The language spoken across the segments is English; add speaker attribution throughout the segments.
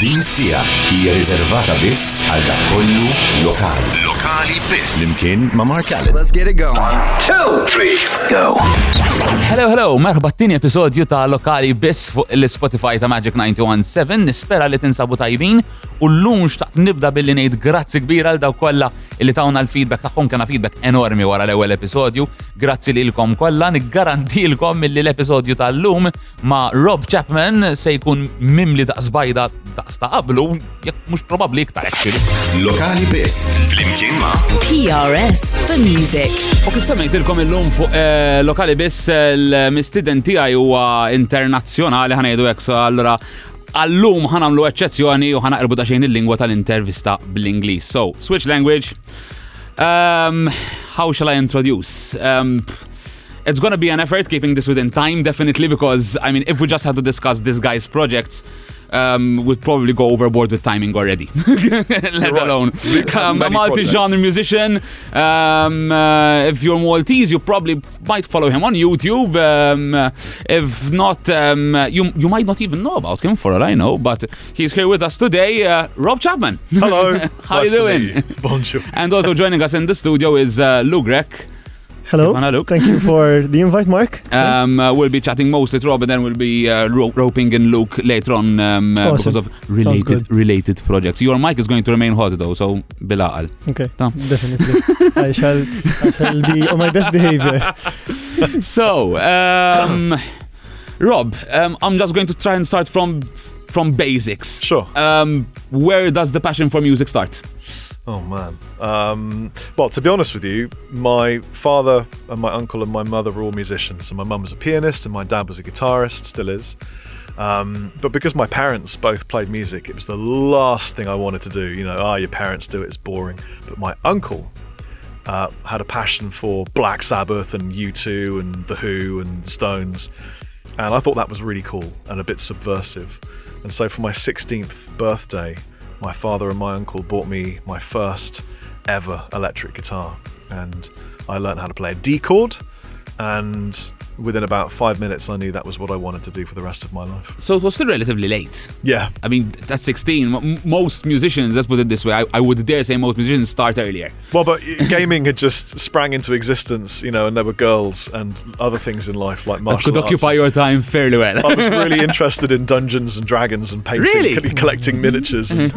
Speaker 1: Din sija hija riservata biss għal dak kollu lokali. Lokali biss. Limkien ma' Mark Allen.
Speaker 2: Let's get it going.
Speaker 3: Two, three,
Speaker 2: Go.
Speaker 4: Hello, hello, merħba t-tini episodju ta' lokali biss fuq l-Spotify ta' Magic 917. Nispera li tinsabu tajbin u l-lum xtaqt nibda billi ngħid grazzi kbira għal daw kollha illi tawna l-feedback tagħhom kena feedback enormi wara l-ewwel episodju. Grazzi lilkom kollha, niggarantilkom milli l-episodju tal-lum ma' Rob Chapman se jkun mimli da' zbajda da' sta' qablu, jekk mhux probabbli iktar actually.
Speaker 1: Lokali biss. Flimkien ma'
Speaker 5: PRS for Music.
Speaker 4: U kif semmejtilkom illum fuq eh, lokali biss l-mistiden tiegħi huwa internazzjonali ħanejdu hekk so allura għallum ħanamlu eċċezzjoni u ħanaqrbu daċejn il-lingwa tal-intervista bl-Ingliż. So, switch language. Um, how shall I introduce? Um, it's gonna be an effort keeping this within time, definitely, because I mean, if we just had to discuss this guy's projects, um, we'd probably go overboard with timing already. Let
Speaker 6: right.
Speaker 4: alone um, a multi-genre musician. Um, uh, if you're Maltese, you probably might follow him on YouTube. Um, uh, if not, um, uh, you you might not even know about him, for all I know. But he's here with us today, uh, Rob Chapman.
Speaker 6: Hello.
Speaker 4: How
Speaker 6: nice
Speaker 4: you doing?
Speaker 6: you. Bonjour.
Speaker 4: And also joining us in the studio is uh, Lou Grek.
Speaker 7: Hello.
Speaker 4: Stefana Luke.
Speaker 7: Thank you for the invite, Mark.
Speaker 4: Um, uh, we'll be chatting mostly to Rob, and then we'll be uh, ro- roping in Luke later on um, uh,
Speaker 7: Awesome.
Speaker 4: because of related related projects. Your mic is going to remain hot though, so bilaqal.
Speaker 7: Okay.
Speaker 4: Tom.
Speaker 7: Definitely. I shall I shall be on my best behavior.
Speaker 4: So, um, Rob, um, I'm just going to try and start from from basics.
Speaker 6: Sure.
Speaker 4: Um, where does the passion for music start?
Speaker 6: Oh man. Um, well, to be honest with you, my father and my uncle and my mother were all musicians. And my mum was a pianist and my dad was a guitarist, still is. Um, but because my parents both played music, it was the last thing I wanted to do. You know, ah, your parents do it, it's boring. But my uncle uh, had a passion for Black Sabbath and U2 and The Who and the Stones. And I thought that was really cool and a bit subversive. And so for my 16th birthday, my father and my uncle bought me my first ever electric guitar. And I learned how to play a D chord. And within about five minutes, I knew that was what I wanted to do for the rest of my life.
Speaker 4: So it was still relatively late.
Speaker 6: Yeah.
Speaker 4: I mean, at 16, most musicians, let's put it this way, I, I would dare say most musicians start earlier.
Speaker 6: Well, but gaming had just sprang into existence, you know, and there were girls and other things in life like
Speaker 4: That could
Speaker 6: arts.
Speaker 4: occupy your time fairly well.
Speaker 6: I was really interested in Dungeons and Dragons and painting,
Speaker 4: Really?
Speaker 6: collecting miniatures. And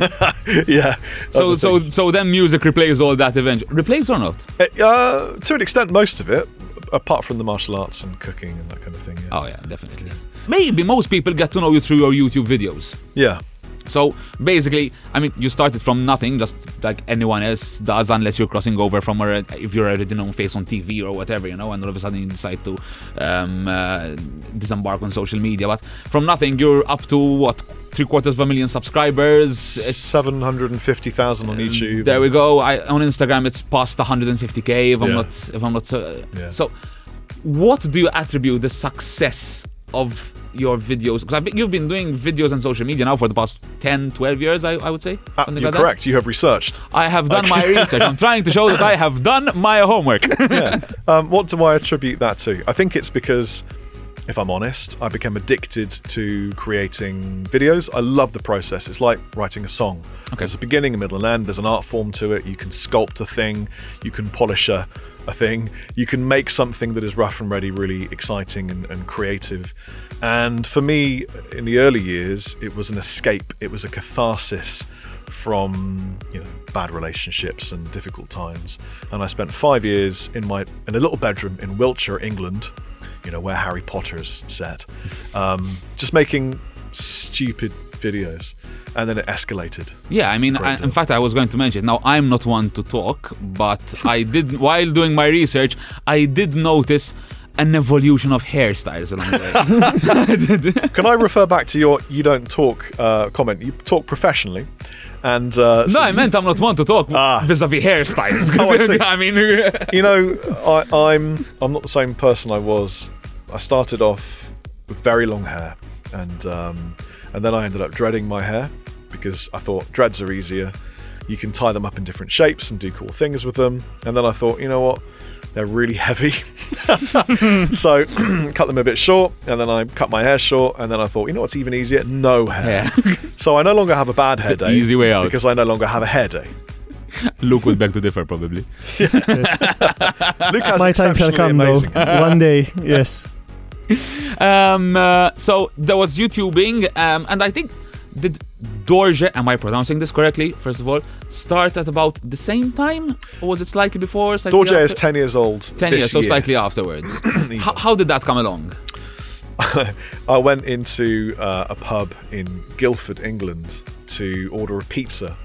Speaker 6: yeah.
Speaker 4: so, so,
Speaker 6: things.
Speaker 4: so then music replays all that eventually. Replays or not?
Speaker 6: Uh, to an extent, most of it, apart from the martial arts and cooking and that kind of thing. Yeah.
Speaker 4: Oh yeah, definitely. Maybe most people get to know you through your YouTube videos.
Speaker 6: Yeah.
Speaker 4: So basically, I mean, you started from nothing, just like anyone else does, unless you're crossing over from a, if you're already known face on TV or whatever, you know, and all of a sudden you decide to um, uh, disembark on social media. But from nothing, you're up to what three quarters of a million subscribers. It's
Speaker 6: 750,000 on YouTube.
Speaker 4: There we go. I, on Instagram, it's past 150k. If I'm
Speaker 6: Yeah.
Speaker 4: not, if I'm not. Uh,
Speaker 6: Yeah.
Speaker 4: So, what do you attribute the success of your videos? Because you've been doing videos on social media now for the past 10, 12 years. I, I would say. Something
Speaker 6: you're
Speaker 4: like
Speaker 6: correct. You have researched.
Speaker 4: I have done my research. I'm trying to show that I have done my homework.
Speaker 6: yeah. Um, what do I attribute that to? I think it's because, if I'm honest, I became addicted to creating videos. I love the process. It's like writing a song.
Speaker 4: Okay.
Speaker 6: There's a beginning, a middle, and end. There's an art form to it. You can sculpt a thing. You can polish a, a thing. You can make something that is rough and ready, really exciting and, and creative. And for me, in the early years, it was an escape. It was a catharsis from you know bad relationships and difficult times and i spent five years in my in a little bedroom in wiltshire england you know where harry potter's set um, just making stupid videos and then it escalated
Speaker 4: Yeah, I mean, I, in fact, I was going to mention. Now, I'm not one to talk, but I did while doing my research, I did notice an evolution of hairstyles along the way.
Speaker 6: can i refer back to your you don't talk uh, comment you talk professionally and uh, so
Speaker 4: no, I meant I'm not one to talk
Speaker 6: Ah.
Speaker 4: vis-a-vis hairstyles.
Speaker 6: Oh, I.
Speaker 4: I mean,
Speaker 6: you know, I, I'm I'm not the same person I was. I started off with very long hair, and um, and then I ended up dreading my hair because I thought dreads are easier. You can tie them up in different shapes and do cool things with them. And then I thought, you know what? They're really heavy. so cut them a bit short, and then I cut my hair short, and then I thought, you know what's even easier? No hair.
Speaker 4: Yeah.
Speaker 6: so I no longer have a bad hair day.
Speaker 4: easy way out.
Speaker 6: Because I no longer have a hair day.
Speaker 4: Luke would beg to differ, probably.
Speaker 6: Luke has
Speaker 7: My time shall come,
Speaker 6: amazing
Speaker 7: though. One day, yes.
Speaker 4: Um, uh, so there was YouTubing, um, and I think did Dorje, am I pronouncing this correctly? First of all, start at about the same time, or was it slightly before? Slightly
Speaker 6: Dorje is 10 years old.
Speaker 4: 10
Speaker 6: this
Speaker 4: years, so
Speaker 6: year.
Speaker 4: slightly afterwards. how, how did that come along?
Speaker 6: I went into uh, a pub in Guildford, England, to order a pizza,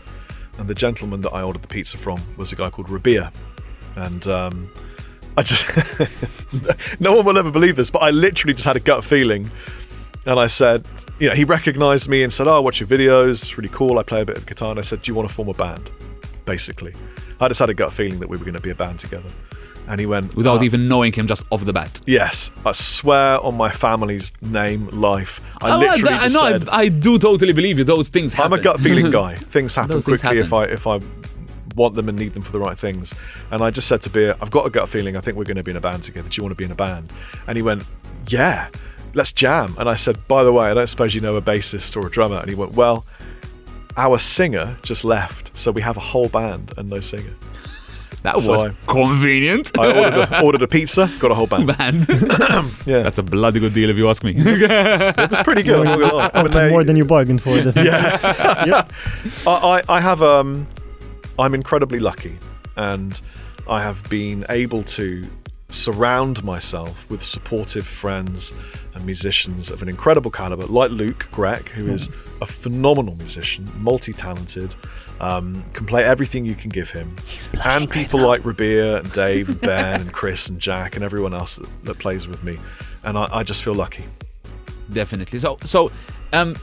Speaker 6: and the gentleman that I ordered the pizza from was a guy called Rabea, and um, I just no one will ever believe this, but I literally just had a gut feeling, and I said, you know, he recognised me and said, "Oh, I watch your videos. It's really cool. I play a bit of guitar." And I said, "Do you want to form a band?" Basically, I just had a gut feeling that we were going to be a band together, and he went
Speaker 4: Without
Speaker 6: "Uh,
Speaker 4: even knowing him just off the bat.
Speaker 6: Yes, I swear on my family's name, life. I
Speaker 4: Oh,
Speaker 6: literally
Speaker 4: I,
Speaker 6: just
Speaker 4: know,
Speaker 6: said,
Speaker 4: I, I do totally believe you. Those things happen.
Speaker 6: I'm a gut feeling guy. Things happen
Speaker 4: Those things
Speaker 6: quickly if I if I want them and need them for the right things. And I just said to Beer, I've got a gut feeling. I think we're going to be in a band together. Do you want to be in a band? And he went, Yeah, let's jam. And I said, By the way, I don't suppose you know a bassist or a drummer. And he went, Well, our singer just left, so we have a whole band and no singer.
Speaker 4: That
Speaker 6: So
Speaker 4: was
Speaker 6: I-
Speaker 4: convenient.
Speaker 6: I ordered a, ordered a pizza, got a whole band.
Speaker 4: Band.
Speaker 6: Yeah,
Speaker 4: That's a bloody good deal if you ask me.
Speaker 6: it was pretty good. I'm not gonna lie. I mean,
Speaker 7: Up
Speaker 6: they-
Speaker 7: more than you bargained for. Definitely.
Speaker 6: yeah. I, I, I have um I'm incredibly lucky and I have been able to surround myself with supportive friends and musicians of an incredible caliber like Luke Grech who is a phenomenal musician multi-talented um, can play everything you can give him. And people like Rabea and Dave and Ben and Chris and Jack and everyone else that, that plays with me. And I, I just feel lucky.
Speaker 4: Definitely. So, so, um,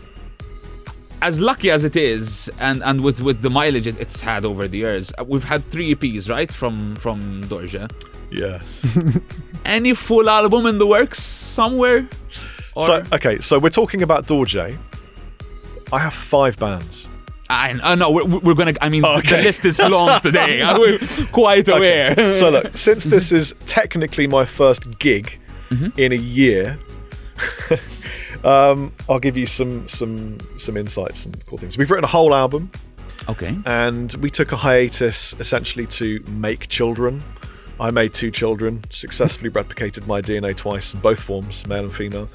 Speaker 4: as lucky as it is, and and with with the mileage it, it's had over the years, uh, we've had three EPs, right, from from Dorje.
Speaker 6: yeah
Speaker 4: Any full album in the works somewhere? Or,
Speaker 6: so okay so we're talking about Dorje I have five bands
Speaker 4: I, uh, no, we're, we're gonna. I mean,
Speaker 6: Okay.
Speaker 4: the list is long today, we're quite aware.
Speaker 6: Okay. so look, since this is technically my first gig
Speaker 4: Mm-hmm.
Speaker 6: in a year, um, I'll give you some some some insights and cool things. We've written a whole album,
Speaker 4: okay.
Speaker 6: and we took a hiatus essentially to make children. I made two children, successfully replicated my DNA twice in both forms, male and female.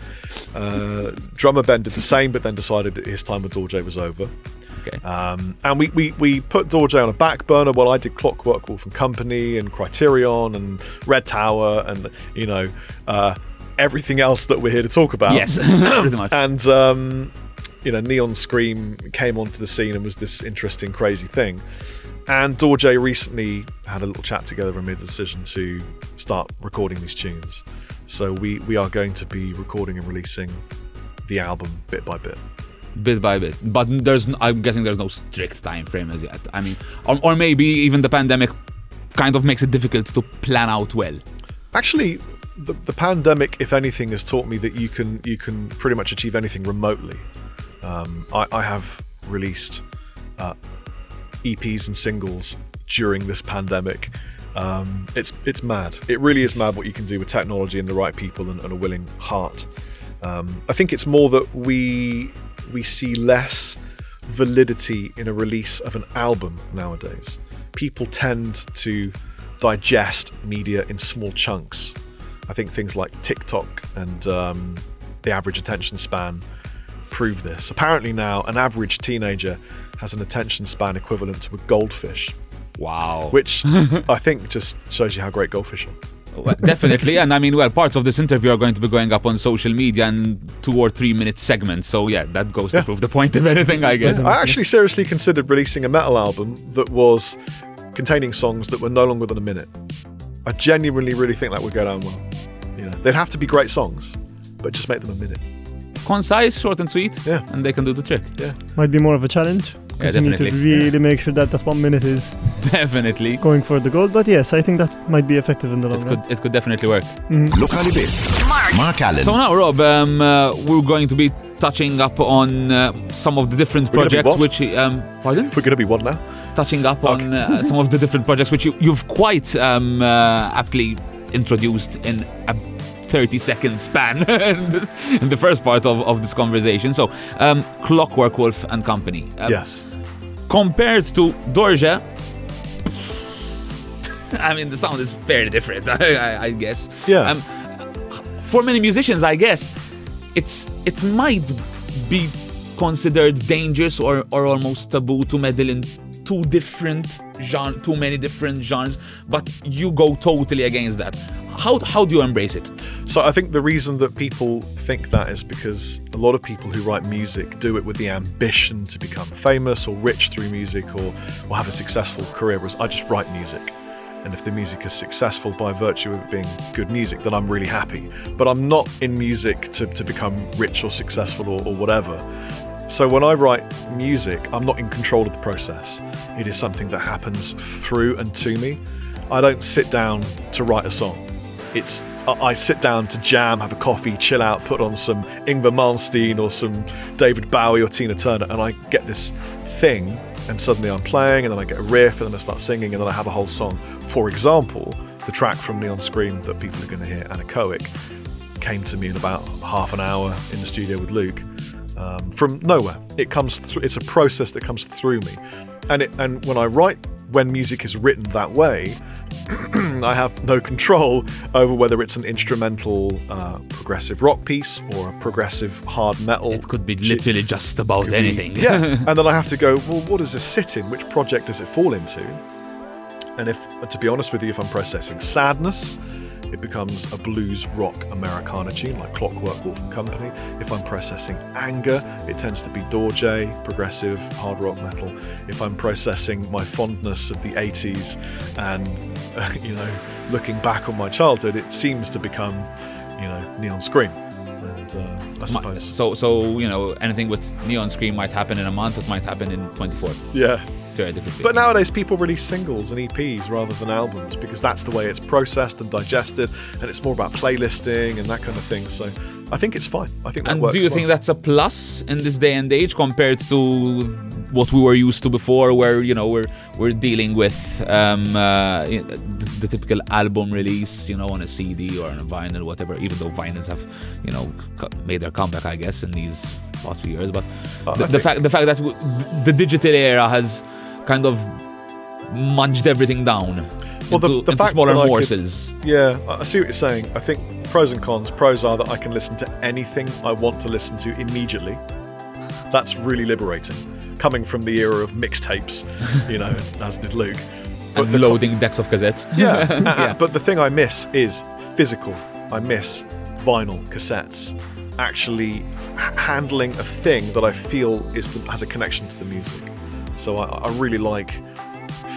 Speaker 6: Uh, drummer Ben did the same, but then decided that his time with Dorje was over.
Speaker 4: Okay.
Speaker 6: Um, and we, we, we put Dorje on a back burner while I did Clockwork Wolf and Company and Criterion and Red Tower and, you know, uh, everything else that we're here to talk about.
Speaker 4: yes, pretty much.
Speaker 6: And, um, you know, Neon Scream came onto the scene and was this interesting, crazy thing. And Dorje recently had a little chat together and made a decision to start recording these tunes. So we, we are going to be recording and releasing the album bit by bit.
Speaker 4: bit by bit. But there's, I'm guessing there's no strict time frame as yet. I mean, or, or maybe even the pandemic kind of makes it difficult to plan out well.
Speaker 6: Actually, the, the pandemic, if anything, has taught me that you can you can pretty much achieve anything remotely. Um, I, I have released uh, EPs and singles during this pandemic. Um, it's it's mad. It really is mad what you can do with technology and the right people and, and a willing heart. Um, I think it's more that we we see less validity in a release of an album nowadays. People tend to digest media in small chunks. I think things like TikTok and um, the average attention span prove this. Apparently, now an average teenager has an attention span equivalent to a goldfish,
Speaker 4: Wow.
Speaker 6: which I think just shows you how great goldfish are.
Speaker 4: Well, definitely, and I mean, well, parts of this interview are going to be going up on social media in two or three minute segments. So yeah, that goes to
Speaker 6: Yeah.
Speaker 4: prove the point of anything, I guess.
Speaker 6: I actually seriously considered releasing a metal album that was containing songs that were no longer than a minute. I genuinely really think that would go down well. You know, they'd have to be great songs, but just make them a minute.
Speaker 4: Concise, short and sweet,
Speaker 6: Yeah.
Speaker 4: and they can do the trick.
Speaker 6: Yeah.
Speaker 7: Might be more of a challenge.
Speaker 4: Yeah,
Speaker 7: 'cause you need to
Speaker 4: definitely.
Speaker 7: really make sure that that one minute is
Speaker 4: Definitely,
Speaker 7: going for the goal. But yes, I think that might be effective in the long
Speaker 4: it
Speaker 7: run.
Speaker 4: could it could definitely work.
Speaker 1: Lokali Biss. Mark Allen.
Speaker 4: So now, Rob, um, uh, we're going to be touching up on uh, some of the different
Speaker 6: We're
Speaker 4: projects which um, pardon.
Speaker 6: We're going to be what now?
Speaker 4: Touching up on uh, some of the different projects which you, you've quite um, uh, aptly introduced in a 30 second span in, the, in the first part of, of this conversation. So, um, Clockwork Wolf and Company. Um,
Speaker 6: yes.
Speaker 4: Compared to Dorje, I mean, the sound is fairly different, I, I guess.
Speaker 6: Yeah.
Speaker 4: Um, for many musicians, I guess it's it might be considered dangerous or, or almost taboo to meddle in two different genre, too many different genres, but you go totally against that. How, how do you embrace it?
Speaker 6: So I think the reason that people think that is because a lot of people who write music do it with the ambition to become famous or rich through music or, or have a successful career, whereas I just write music. And if the music is successful by virtue of it being good music, then I'm really happy. But I'm not in music to, to become rich or successful or, or whatever. So when I write music, I'm not in control of the process. It is something that happens through and to me. I don't sit down to write a song. It's I sit down to jam, have a coffee, chill out, put on some Yngwie Malmsteen or some David Bowie or Tina Turner, and I get this thing, and suddenly I'm playing, and then I get a riff, and then I start singing, and then I have a whole song. For example, the track from Neon Scream that people are going to hear, Anechoic, came to me in about half an hour in the studio with Luke um, from nowhere. It comes through. It's a process that comes through me, and it, and when I write, when music is written that way, I have no control over whether it's an instrumental uh, progressive rock piece or a progressive hard metal.
Speaker 4: It could be literally just about
Speaker 6: could be-
Speaker 4: anything.
Speaker 6: yeah, and then I have to go. Well, what does this sit in? Which project does it fall into? And if, to be honest with you, if I'm processing sadness, it becomes a blues rock Americana tune like Clockwork Wolf and Company. If I'm processing anger, it tends to be Dorje, progressive hard rock metal. If I'm processing my fondness of the 80s and, uh, you know, looking back on my childhood, it seems to become, you know, Neon Scream. And uh, I suppose.
Speaker 4: So, so you know, anything with Neon Scream might happen in a month. It might happen in 24.
Speaker 6: yeah. But nowadays, people release singles and EPs rather than albums because that's the way it's processed and digested, and it's more about playlisting and that kind of thing. So I think it's fine. I think that
Speaker 4: And
Speaker 6: works.
Speaker 4: do you
Speaker 6: well.
Speaker 4: think that's a plus in this day and age compared to what we were used to before, where you know we're we're dealing with um, uh, the, the typical album release, you know, on a CD or on a vinyl, whatever. Even though vinyls have, you know, made their comeback, I guess, in these past few years. But
Speaker 6: Uh,
Speaker 4: the, the fact the fact that w- the digital era has kind of munched everything down
Speaker 6: Well, the-
Speaker 4: into,
Speaker 6: the
Speaker 4: into
Speaker 6: fact
Speaker 4: smaller
Speaker 6: I could-
Speaker 4: morsels.
Speaker 6: Yeah, I see what you're saying. I think pros and cons. Pros are that I can listen to anything I want to listen to immediately. That's really liberating. Coming from the era of mixtapes, you know, as did Luke.
Speaker 4: and
Speaker 6: the con-
Speaker 4: loading decks of cassettes.
Speaker 6: Yeah. Uh,
Speaker 4: Yeah.
Speaker 6: But the thing I miss is physical. I miss vinyl cassettes. Actually handling a thing that I feel is the, has a connection to the music. So I, I really like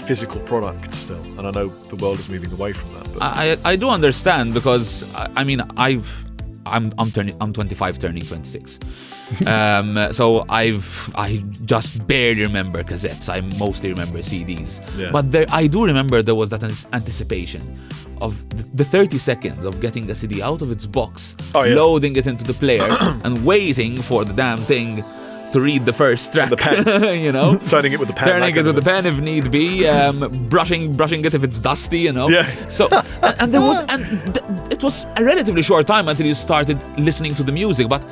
Speaker 6: physical product still, and I know the world is moving away from that. But
Speaker 4: I, I do understand because I, I mean I've I'm I'm turning I'm 25 turning 26. um, so I've I just barely remember cassettes. I mostly remember CDs.
Speaker 6: Yeah.
Speaker 4: But there I do remember there was that anticipation of the 30 seconds of getting a CD out of its box,
Speaker 6: Oh, yeah.
Speaker 4: loading it into the player, and waiting for the damn thing to read the first track.
Speaker 6: The pen.
Speaker 4: you know.
Speaker 6: turning it with the pen.
Speaker 4: Turning
Speaker 6: that
Speaker 4: it with the pen if need be, um, brushing brushing it if it's dusty, you know.
Speaker 6: Yeah.
Speaker 4: So and, and there was and th- it was a relatively short time until you started listening to the music, but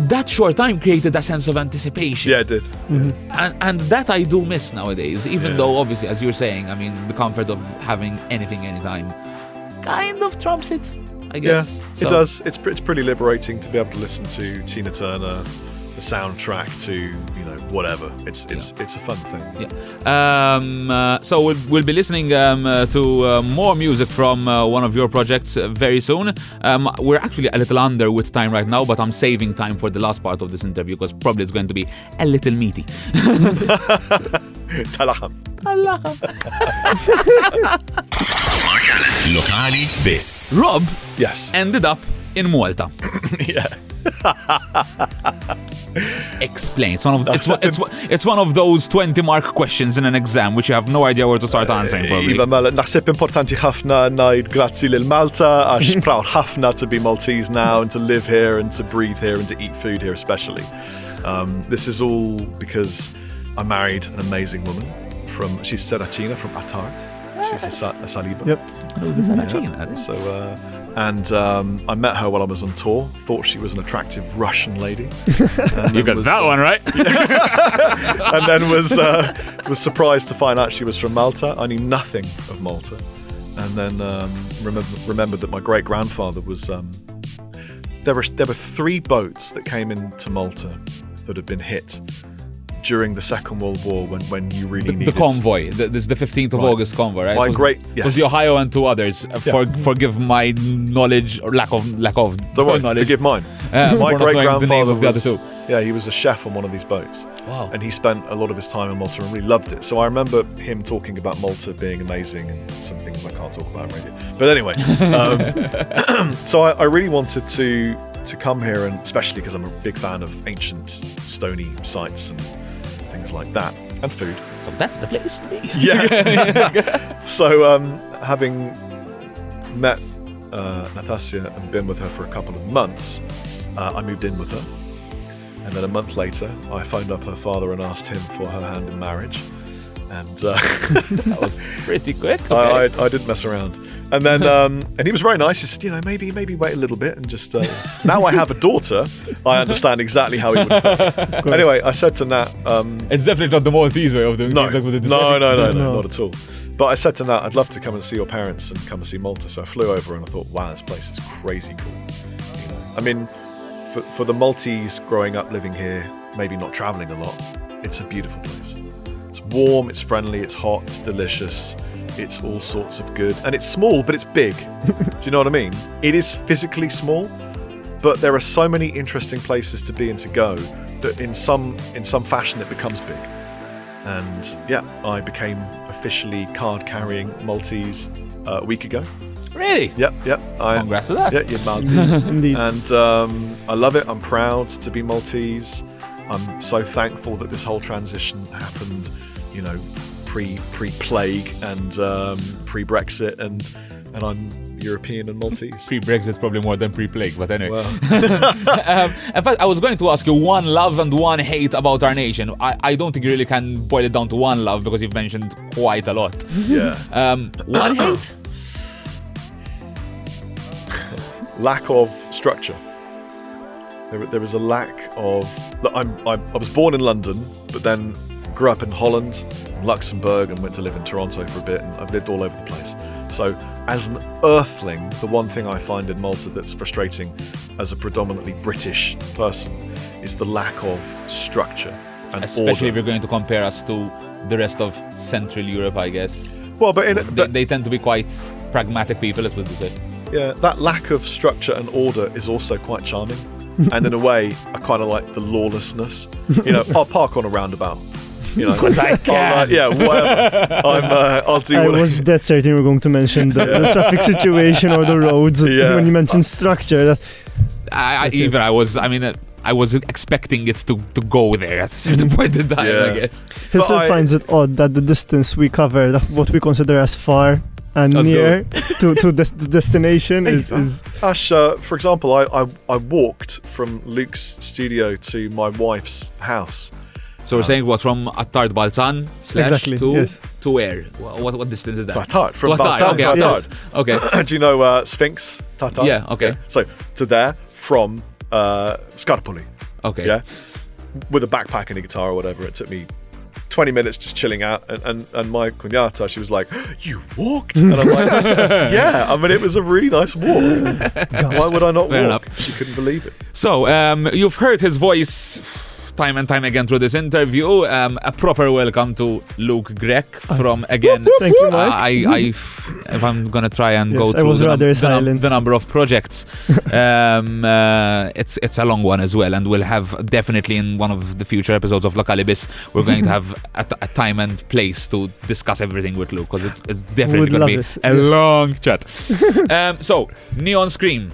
Speaker 4: that short time created a sense of anticipation.
Speaker 6: Yeah, it did.
Speaker 4: And, and that I do miss nowadays, even
Speaker 6: Yeah.
Speaker 4: though obviously, as you're saying, I mean, the comfort of having anything anytime kind of trumps it, I guess.
Speaker 6: Yeah,
Speaker 4: guess.
Speaker 6: it does. It's it's pretty liberating to be able to listen to Tina Turner, the soundtrack to you know whatever. It's it's it's a fun thing.
Speaker 4: Yeah. Um, uh, so we'll, we'll be listening um, uh, to uh, more music from uh, one of your projects uh, very soon. Um, we're actually a little under with time right now, but I'm saving time for the last part of this interview because probably it's going to be a little meaty.
Speaker 6: Talaham.
Speaker 1: Lokali biss.
Speaker 4: Rob
Speaker 6: Yes.
Speaker 4: ended up in Malta.
Speaker 6: yeah.
Speaker 4: Explain. It's one of it's, one- it's, it's one of those 20 mark questions in an exam which you have no idea where to start answering probably.
Speaker 6: Iva mela, naħseb importanti ħafna najd grazzi lil Malta għax proud ħafna to be Maltese now and to live here and to breathe here and to eat food here especially. Um, this is all because I married an amazing woman from she's Seracina from Attard. She's a, a Saliba.
Speaker 7: Yep.
Speaker 6: Yeah. So, uh, and um, I met her while I was on tour. Thought she was an attractive Russian lady.
Speaker 4: You
Speaker 6: then
Speaker 4: got
Speaker 6: was-
Speaker 4: that one right.
Speaker 6: and then was uh, was surprised to find out she was from Malta. I knew nothing of Malta, and then um, remember, remembered that my great grandfather was. Um, there were there were three boats that came into Malta that had been hit during the Second World War when when you really
Speaker 4: The, the convoy. The, this is the 15th of
Speaker 6: Right.
Speaker 4: August convoy, right?
Speaker 6: My
Speaker 4: It was,
Speaker 6: great-
Speaker 4: it was the Ohio and two others. Uh, For, forgive my knowledge or lack of lack of
Speaker 6: Don't worry,
Speaker 4: knowledge.
Speaker 6: forgive mine.
Speaker 4: Uh,
Speaker 6: my great
Speaker 4: knowing the name
Speaker 6: grandfather
Speaker 4: of the other
Speaker 6: was
Speaker 4: two.
Speaker 6: yeah, he was a chef on one of these boats.
Speaker 4: Wow.
Speaker 6: And he spent a lot of his time in Malta and really loved it. So I remember him talking about Malta being amazing and some things I can't talk about on radio. But anyway, um, so I, I really wanted to to come here, and especially because I'm a big fan of ancient stony sites and things like that, and food.
Speaker 4: So that's the place to be.
Speaker 6: Yeah. so um, having met uh, Natasha and been with her for a couple of months, uh, I moved in with her. And then a month later, I phoned up her father and asked him for her hand in marriage. And uh,
Speaker 4: That was pretty quick.
Speaker 6: I, I, I didn't mess around. And then, um, and he was very nice. He said, you know, maybe, maybe wait a little bit and just. Uh, now I have a daughter. I understand exactly how he would. Feel. Anyway, I said to Nat, um,
Speaker 4: it's definitely not the Maltese way of doing
Speaker 6: no,
Speaker 4: things like the
Speaker 6: no, no, no, no,
Speaker 7: No.
Speaker 6: not at all. But I said to Nat, I'd love to come and see your parents and come and see Malta. So I flew over and I thought, wow, this place is crazy cool. You know, I mean, for, for the Maltese growing up living here, maybe not traveling a lot, it's a beautiful place. It's warm, it's friendly, it's hot, it's delicious, it's all sorts of good. And it's small, but it's big. Do you know what I mean? It is physically small, but there are so many interesting places to be and to go that in some in some fashion it becomes big. And yeah, I became officially card carrying Maltese uh, a week ago.
Speaker 4: Really?
Speaker 6: Yep, yep. I,
Speaker 4: Congrats to that.
Speaker 6: Yeah, you're Maltese.
Speaker 7: Indeed.
Speaker 6: and um, I love it. I'm proud to be Maltese. I'm so thankful that this whole transition happened, you know, pre pre plague and um, pre Brexit, and and I'm European and Maltese.
Speaker 4: Pre-Brexit, probably more than pre-plague, but anyway.
Speaker 6: Well,
Speaker 4: um, in fact, I was going to ask you one love and one hate about our nation. I, I don't think you really can boil it down to one love because you've mentioned quite a lot.
Speaker 6: yeah.
Speaker 4: Um, one hate?
Speaker 6: lack of structure. There, there was a lack of. Look, I'm, I'm, I was born in London, but then grew up in Holland, and Luxembourg, and went to live in Toronto for a bit, and I've lived all over the place. So, as an earthling, the one thing I find in Malta that's frustrating as a predominantly British person is the lack of structure and
Speaker 4: Especially if you're going to compare us to the rest of Central Europe, I guess.
Speaker 6: Well, but in
Speaker 4: They,
Speaker 6: but,
Speaker 4: they tend to be quite pragmatic people, let's put it.
Speaker 6: Yeah, that lack of structure and order is also quite charming. and in a way, I kind of like the lawlessness. You know, I'll park on a roundabout. You know,
Speaker 4: 'Cause I
Speaker 6: I'll, uh,
Speaker 4: can.
Speaker 6: yeah, whatever. I'm. Uh, I'll do
Speaker 7: I
Speaker 6: what
Speaker 7: was dead certain you were going to mention the, the traffic situation or the roads
Speaker 6: Yeah.
Speaker 7: when you mentioned structure. That
Speaker 4: I, I
Speaker 7: That's it.
Speaker 4: even I was, I mean, uh, I was expecting it to, to go there at a certain point in time, I guess.
Speaker 7: he still
Speaker 6: I-
Speaker 7: finds it odd that the distance we cover, what we consider as far and
Speaker 4: Let's
Speaker 7: near to, to des- the destination, is, is
Speaker 6: Ash, uh, for example, I, I I walked from Luke's studio to my wife's house.
Speaker 4: So we're saying what from Attard Balzan slash
Speaker 7: Exactly,
Speaker 4: to
Speaker 7: yes.
Speaker 4: to where? What what distance is that?
Speaker 6: To Attard, from
Speaker 4: To Attard,
Speaker 6: Balzan
Speaker 4: okay,
Speaker 6: to
Speaker 4: Attard.
Speaker 6: Attard.
Speaker 4: Okay.
Speaker 6: Do you know uh, Sphinx? Tatar?
Speaker 4: Yeah, okay.
Speaker 6: So to there from uh, Scarpoli.
Speaker 4: Okay.
Speaker 6: yeah, with a backpack and a guitar or whatever. It took me 20 minutes just chilling out, and and, and my cuñata, she was like, "You walked," and I'm like, "Yeah." I mean, it was a really nice walk. Why would I not
Speaker 4: Fair
Speaker 6: walk?
Speaker 4: enough.
Speaker 6: She couldn't believe it.
Speaker 4: So, um, you've heard his voice time and time again through this interview. Um, a proper welcome to Luke Grech from again.
Speaker 7: Thank you,
Speaker 4: Uh,
Speaker 7: Mike.
Speaker 4: I, I, if I'm gonna try and
Speaker 7: Yes,
Speaker 4: go through the, num- the, num- the number of projects, um, uh, it's it's a long one as well, and we'll have definitely in one of the future episodes of Lokali Biss, we're going to have a, t- a time and place to discuss everything with Luke because it's, it's definitely
Speaker 7: Would
Speaker 4: going to be
Speaker 7: it,
Speaker 4: a
Speaker 7: yes.
Speaker 4: long chat. um, so Neon Scream.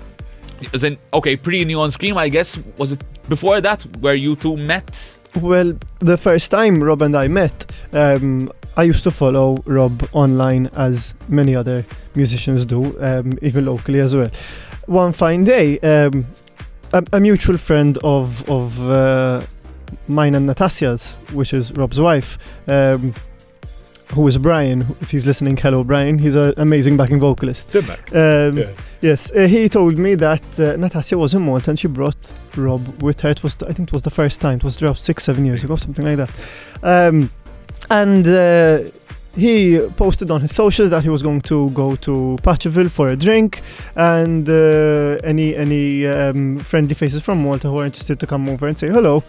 Speaker 4: As in, okay, pre Neon Scream, I guess. Was it before that where you two met?
Speaker 7: Well, the first time Rob and I met, um, I used to follow Rob online as many other musicians do, um, even locally as well. One fine day, um, a, a mutual friend of of uh, mine and Natasha's, which is Rob's wife, um, who is Brian. If he's listening, hello Brian. He's an amazing backing vocalist. Um,
Speaker 6: Yeah.
Speaker 7: Yes, uh, he told me that uh, Natasha was in Malta and she brought Rob with her. It was, I think, it was the first time. It was about six, seven years ago, something like that. Um, and uh, he posted on his socials that he was going to go to Paceville for a drink, and uh, any any um, friendly faces from Malta who are interested to come over and say hello.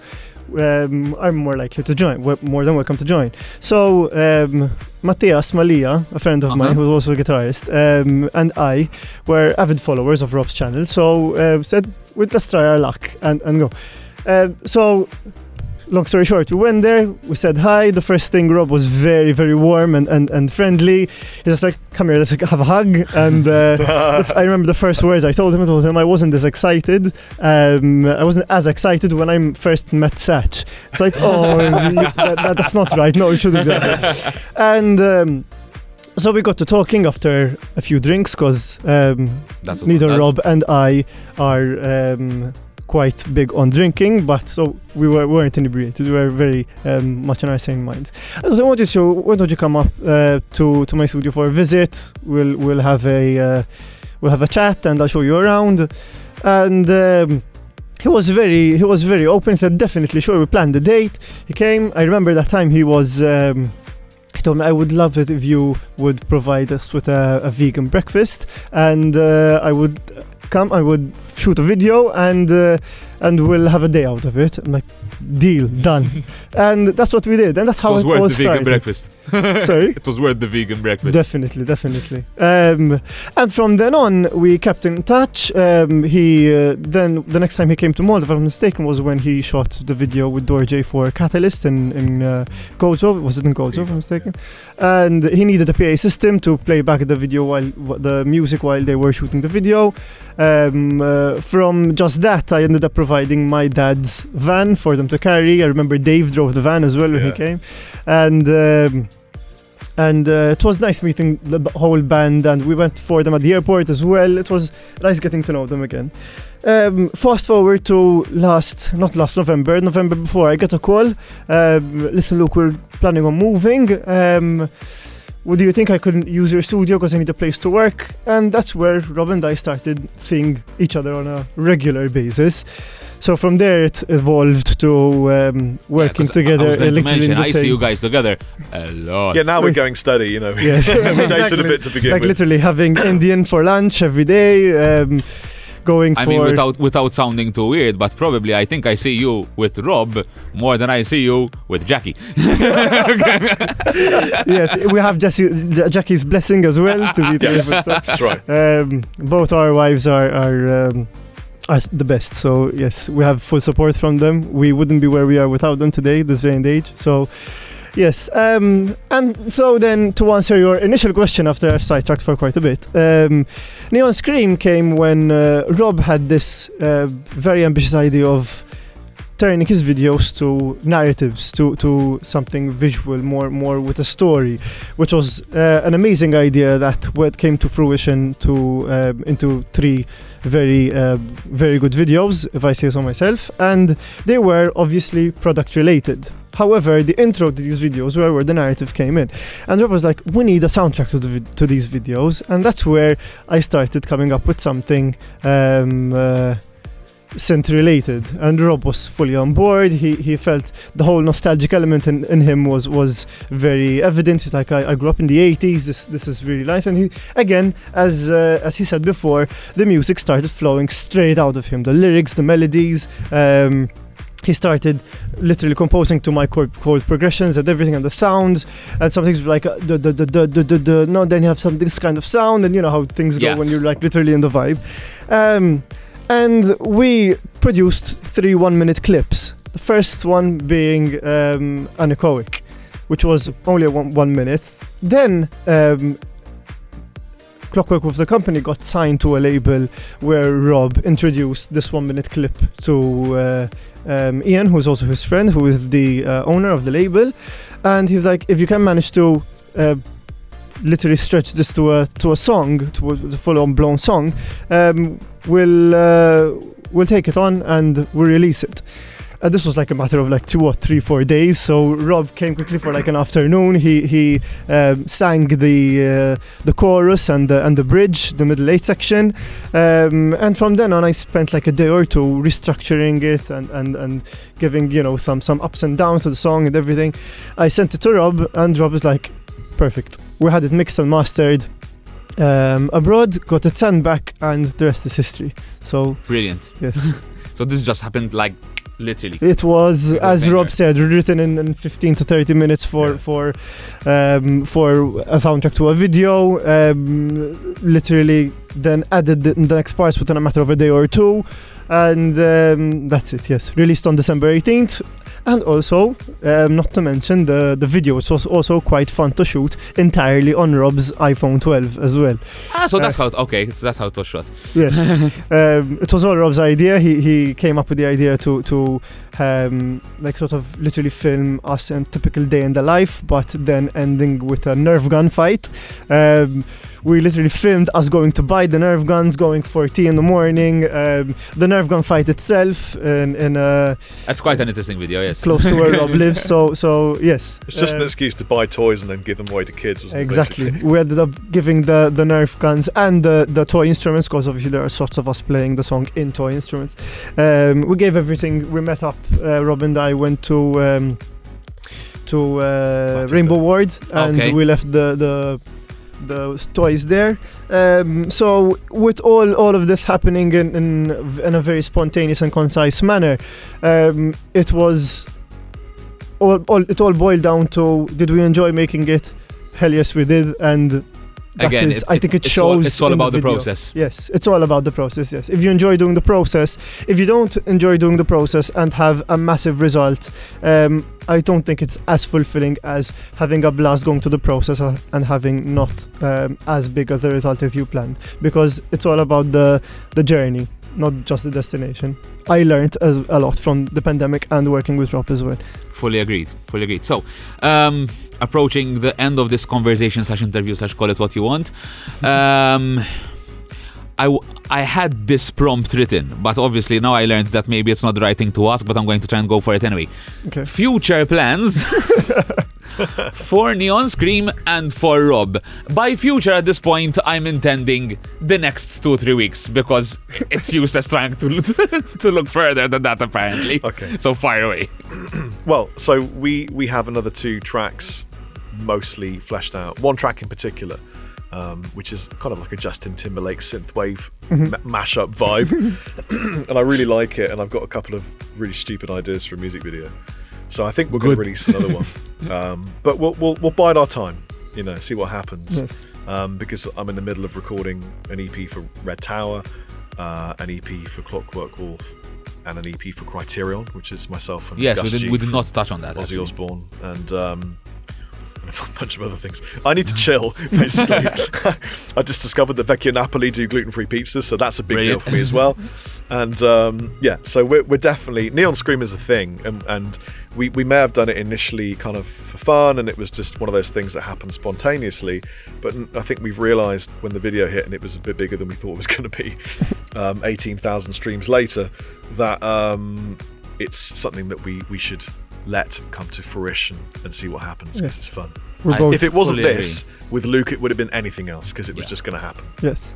Speaker 7: Um, are more likely to join. More than welcome to join. So um, Matthias Mallia, a friend of
Speaker 4: Uh-huh.
Speaker 7: mine who's also a guitarist, um, and I were avid followers of Rob's channel. So uh, said, well, let's try our luck and, and go. Uh, so, long story short, we went there, we said hi. The first thing, Rob was very, very warm and, and, and friendly. He's just like, come here, let's have a hug. And uh, I remember the first words I told him, I told him I wasn't as excited. Um, I wasn't as excited when I first met Satch. It's like, oh, that, that- that's not right. No, you shouldn't do that. And um, so we got to talking after a few drinks because um, neither. Rob and I are um, quite big on drinking, but so we were, weren't inebriated. We were very um, much in our sane minds. So I wanted to, why don't you come up uh, to to my studio for a visit? We'll we'll have a uh, we'll have a chat and I'll show you around. And um, he was very he was very open. He said definitely sure. We planned the date. He came. I remember that time he was. Um, he told me I would love it if you would provide us with a, a vegan breakfast, and uh, I would come. I would shoot a video, and uh, and we'll have a day out of it. I'm like, deal done, and that's what we did, and that's how
Speaker 4: It
Speaker 7: how
Speaker 4: was
Speaker 7: it,
Speaker 4: worth
Speaker 7: all
Speaker 4: the vegan
Speaker 7: started.
Speaker 4: breakfast.
Speaker 7: Sorry.
Speaker 4: It was worth the vegan breakfast.
Speaker 7: Definitely, definitely. Um, and from then on, we kept in touch. Um, he uh, then the next time he came to Malta, if I'm mistaken, was when he shot the video with Dorje for Catalyst in in uh, Goldsgrove. Was it in Goldsgrove? If I'm mistaken. And he needed a PA system to play back the video while the music while they were shooting the video. Um, uh, from just that, I ended up providing my dad's van for them to carry. I remember Dave drove the van as well when he came, and. Um, and uh, it was nice meeting the whole band. And we went for them at the airport as well. It was nice getting to know them again. Um, fast forward to last not last november november before i got a call. Um, listen look we're planning on moving. Um, would you think I couldn't use your studio because I need a place to work? And that's where Rob and I started seeing each other on a regular basis. So from there, it evolved to um, working
Speaker 4: 'cause I-
Speaker 7: together.
Speaker 4: I was going to
Speaker 7: literally in
Speaker 4: mention,
Speaker 7: the
Speaker 4: I see you guys together a lot.
Speaker 6: Yeah, now we're going steady, you know.
Speaker 7: Yes,
Speaker 6: we dated
Speaker 7: exactly.
Speaker 6: a bit to begin
Speaker 7: like
Speaker 6: with.
Speaker 7: literally having Indian for lunch every day, um, going
Speaker 4: I
Speaker 7: for.
Speaker 4: mean, without without sounding too weird, but probably I think I see you with Rob more than I see you with Jackie.
Speaker 7: yes, we have Jesse, Jackie's blessing as well to be
Speaker 6: Yes. That's right.
Speaker 7: Um, both our wives are are, um, are the best. So yes, we have full support from them. We wouldn't be where we are without them today, this day and age. So. Yes, um, and so then to answer your initial question after I've sidetracked for quite a bit, um, Neon Scream came when uh, Rob had this uh, very ambitious idea of turning his videos to narratives, to, to something visual, more more with a story, which was uh, an amazing idea that what came to fruition to um, into three very uh, very good videos, if I say so myself, and they were obviously product related. However, the intro to these videos were where the narrative came in, and Rob was like, "We need a soundtrack to the to these videos," and that's where I started coming up with something. Um, uh, synth related and Rob was fully on board. He he felt the whole nostalgic element in, in him was was very evident. Like I, I grew up in the 80s this this is really nice. And he again as uh, as he said before the music started flowing straight out of him. The lyrics the melodies um he started literally composing to my chord, chord progressions and everything and the sounds. And some things like uh, the, the, the, the, the, the, the, no then you have some this kind of sound and you know how things go when you're like literally in the vibe. Um, and we produced three one minute clips the first one being um, anechoic which was only one, one minute then um, Clockwork with the company got signed to a label where Rob introduced this one minute clip to uh, um, Ian, who's also his friend, who is the uh, owner of the label. And he's like, if you can manage to uh, literally stretch this to a to a song, to a, to full on blown song, um, we'll uh, we'll take it on and we'll release it. and this was like a matter of like two or three, four days. So Rob came quickly for like an afternoon. He he um, sang the uh, the chorus and the and the bridge, the middle eight section, um, and from then on, I spent like a day or two restructuring it and and and giving you know some some ups and downs to the song and everything. I sent it to Rob, and Rob was like, "Perfect." We had it mixed and mastered. Um, abroad, got it sent back, and the rest is history. So
Speaker 4: Brilliant.
Speaker 7: yes.
Speaker 4: So this just happened like literally.
Speaker 7: It was, as. Rob said, written in, in 15 to 30 minutes for
Speaker 6: Yeah.
Speaker 7: for um, for a soundtrack to a video. Um, literally, then added the, the next parts within a matter of a day or two, and um, that's it. Yes, released on December 18th. And also, um, not to mention the the video was also- quite fun to shoot entirely on Rob's iPhone 12 as well.
Speaker 4: Ah, so
Speaker 7: Uh,
Speaker 4: that's how. It, okay, so that's how it was shot.
Speaker 7: Yes, um, it was all Rob's idea. He he came up with the idea to to um, like sort of literally film us a typical day in the life, but then ending with a Nerf gun fight. Um, we literally filmed us going to buy the Nerf guns, going for tea in the morning. Um, the Nerf gun fight itself in in uh,
Speaker 4: That's quite an interesting video. Yes.
Speaker 7: Close to where Rob lives. So so yes,
Speaker 6: It's just an
Speaker 7: uh,
Speaker 6: excuse to buy toys and then give them away to kids. Wasn't
Speaker 7: Exactly.
Speaker 6: basically?
Speaker 7: We ended up giving the, the Nerf guns and the, the toy instruments because obviously there are sorts of us playing the song in toy instruments. Um, we gave everything. We met up. Uh, Rob and I went to um, to uh, Rainbow Ward and
Speaker 4: Okay.
Speaker 7: we left the the the toys there. Um, so with all all of this happening in, in in a very spontaneous and concise manner, um, it was all, all it all boiled down to did we enjoy making it? Hell yes, we did, and that
Speaker 4: Again,
Speaker 7: is-
Speaker 4: it-
Speaker 7: I think it
Speaker 4: it's
Speaker 7: shows.
Speaker 4: All, it's all about the,
Speaker 7: video.
Speaker 4: process.
Speaker 7: Yes, it's all about the process. Yes, if you enjoy doing the process, if you don't enjoy doing the process and have a massive result, um, I don't think it's as fulfilling as having a blast going to the process and having not um, as big as the result as you planned. Because it's all about the the journey, not just the destination. I learned as a lot from the pandemic and working with Rob as well.
Speaker 4: Fully agreed. Fully agreed. So, um, approaching the end of this conversation slash interview slash call it what you want. Um, I, w- I had this prompt written, but obviously now I learned that maybe it's not the right thing to ask, but I'm going to try and go for it anyway.
Speaker 7: Okay.
Speaker 4: Future plans for Neon Scream and for Rob. By future, at this point, I'm intending the next two three weeks because it's useless trying to to look further than that apparently.
Speaker 6: Okay.
Speaker 4: So fire away.
Speaker 6: Well, so we we have another two tracks, mostly fleshed out. One track in particular, um, which is kind of like a Justin Timberlake synthwave ma- mashup vibe, and I really like it. And I've got a couple of really stupid ideas for a music video. So I think we're going to release another one, um, but we'll, we'll we'll bide our time. You know, see what happens.
Speaker 7: Yes.
Speaker 6: Um, because I'm in the middle of recording an EP for Red Tower, uh, an EP for Clockwork Wolf, and an EP for Criterion, which is myself and
Speaker 4: Yes,
Speaker 6: Gus
Speaker 4: we did, we did not touch on that.
Speaker 6: Ozzy. Osbourne, and um, and a bunch of other things. I need to chill, basically. I just discovered that Vecchio Napoli do gluten-free pizzas, so that's a big
Speaker 4: Brilliant.
Speaker 6: deal for me as well. And um, yeah, so we're, we're definitely Neon Scream is a thing, and, and we, we may have done it initially kind of for fun, and it was just one of those things that happened spontaneously. But I think we've realised when the video hit and it was a bit bigger than we thought it was going to be, um, eighteen thousand streams later, that um, it's something that we we should let come to fruition and see what happens because
Speaker 7: Yes.
Speaker 6: it's fun.
Speaker 7: We're
Speaker 4: I-
Speaker 7: both
Speaker 6: If it wasn't
Speaker 4: fully
Speaker 6: this, with Luke, it would have been anything else because it was
Speaker 4: Yeah.
Speaker 6: just going to happen.
Speaker 7: yes.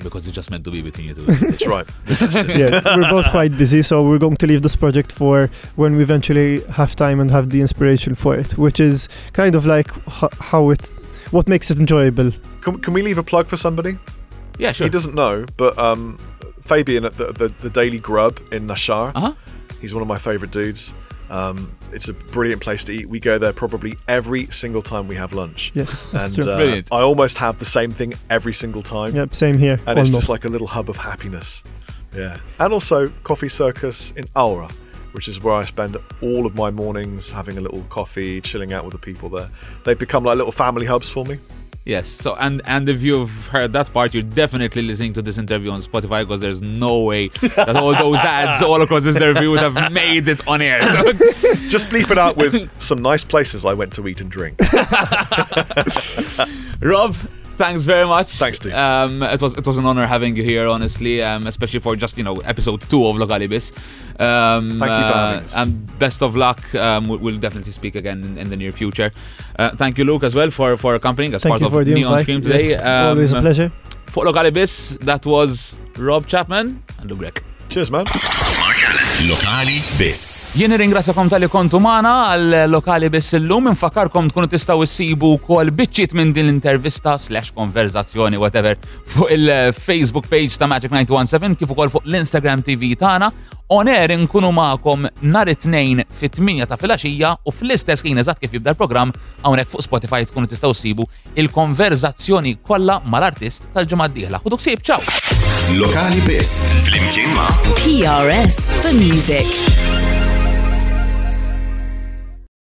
Speaker 4: because it's just meant to be between you two.
Speaker 6: That's right.
Speaker 7: yeah, we're both quite busy, so we're going to leave this project for when we eventually have time and have the inspiration for it, which is kind of like h- how it, what makes it enjoyable.
Speaker 6: Can, can we leave a plug for somebody?
Speaker 4: yeah, sure.
Speaker 6: He doesn't know, but um, Fabian at the, the, the Daily Grub in Naxxar,
Speaker 4: Uh huh.
Speaker 6: he's one of my favourite dudes. Um, it's a brilliant place to eat. We go there probably every single time we have lunch.
Speaker 7: Yes, that's
Speaker 6: and
Speaker 7: true.
Speaker 6: uh,
Speaker 4: Brilliant.
Speaker 6: I almost have the same thing every single time.
Speaker 7: yep, same here.
Speaker 6: and it's
Speaker 7: almost.
Speaker 6: just like a little hub of happiness. Yeah. And also Coffee Circus in Aura, which is where I spend all of my mornings having a little coffee, chilling out with the people there. They've become like little family hubs for me.
Speaker 4: Yes. So and and if you've heard that part, you're definitely listening to this interview on Spotify because there's no way that all those ads all across this interview would have made it on air.
Speaker 6: Just bleep it out with some nice places I went to eat and drink.
Speaker 4: Rob, Thanks very much.
Speaker 6: Thanks, Steve.
Speaker 4: Um, it was it was an honor having you here, honestly, um, especially for just you know episode two of Lokali Biss. Um,
Speaker 6: Thank you for
Speaker 4: uh,
Speaker 6: having us.
Speaker 4: And best of luck. Um, we- we'll definitely speak again in, in the near future. Uh, thank you, Luke, as well for for accompanying as
Speaker 7: Thank
Speaker 4: part
Speaker 7: you
Speaker 4: of
Speaker 7: for the
Speaker 4: Neon
Speaker 7: invite.
Speaker 4: Scream today.
Speaker 7: Yes, always a
Speaker 4: Um,
Speaker 7: pleasure.
Speaker 4: For Lokali Biss, that was Rob Chapman and Luke Grech.
Speaker 6: Cheers, man.
Speaker 1: Lokali Biss.
Speaker 4: Jien ringrazzakom tal-li kontu maħna għal-lokali biss illum, infakarkom tkunu tistaw issibu kol bitċit minn din l-intervista slash konverzazzjoni, whatever, fuq il-Facebook page ta' Magic 917 kif ukoll fuq l-Instagram TV tagħna. On air nkunu magħkom nhar it-tnejn fit-8 ta' filgħaxija u fl-istess ħin eżatt kif jibda l-programm hawnhekk fuq Spotify tkunu tistaw issibu il-konverzazzjoni kollha mal-artist tal-ġimgħa d-dieħla. Ħudu ksib, ciao!
Speaker 1: Lokali Biss. Flimkien ma'
Speaker 5: PRS for Music.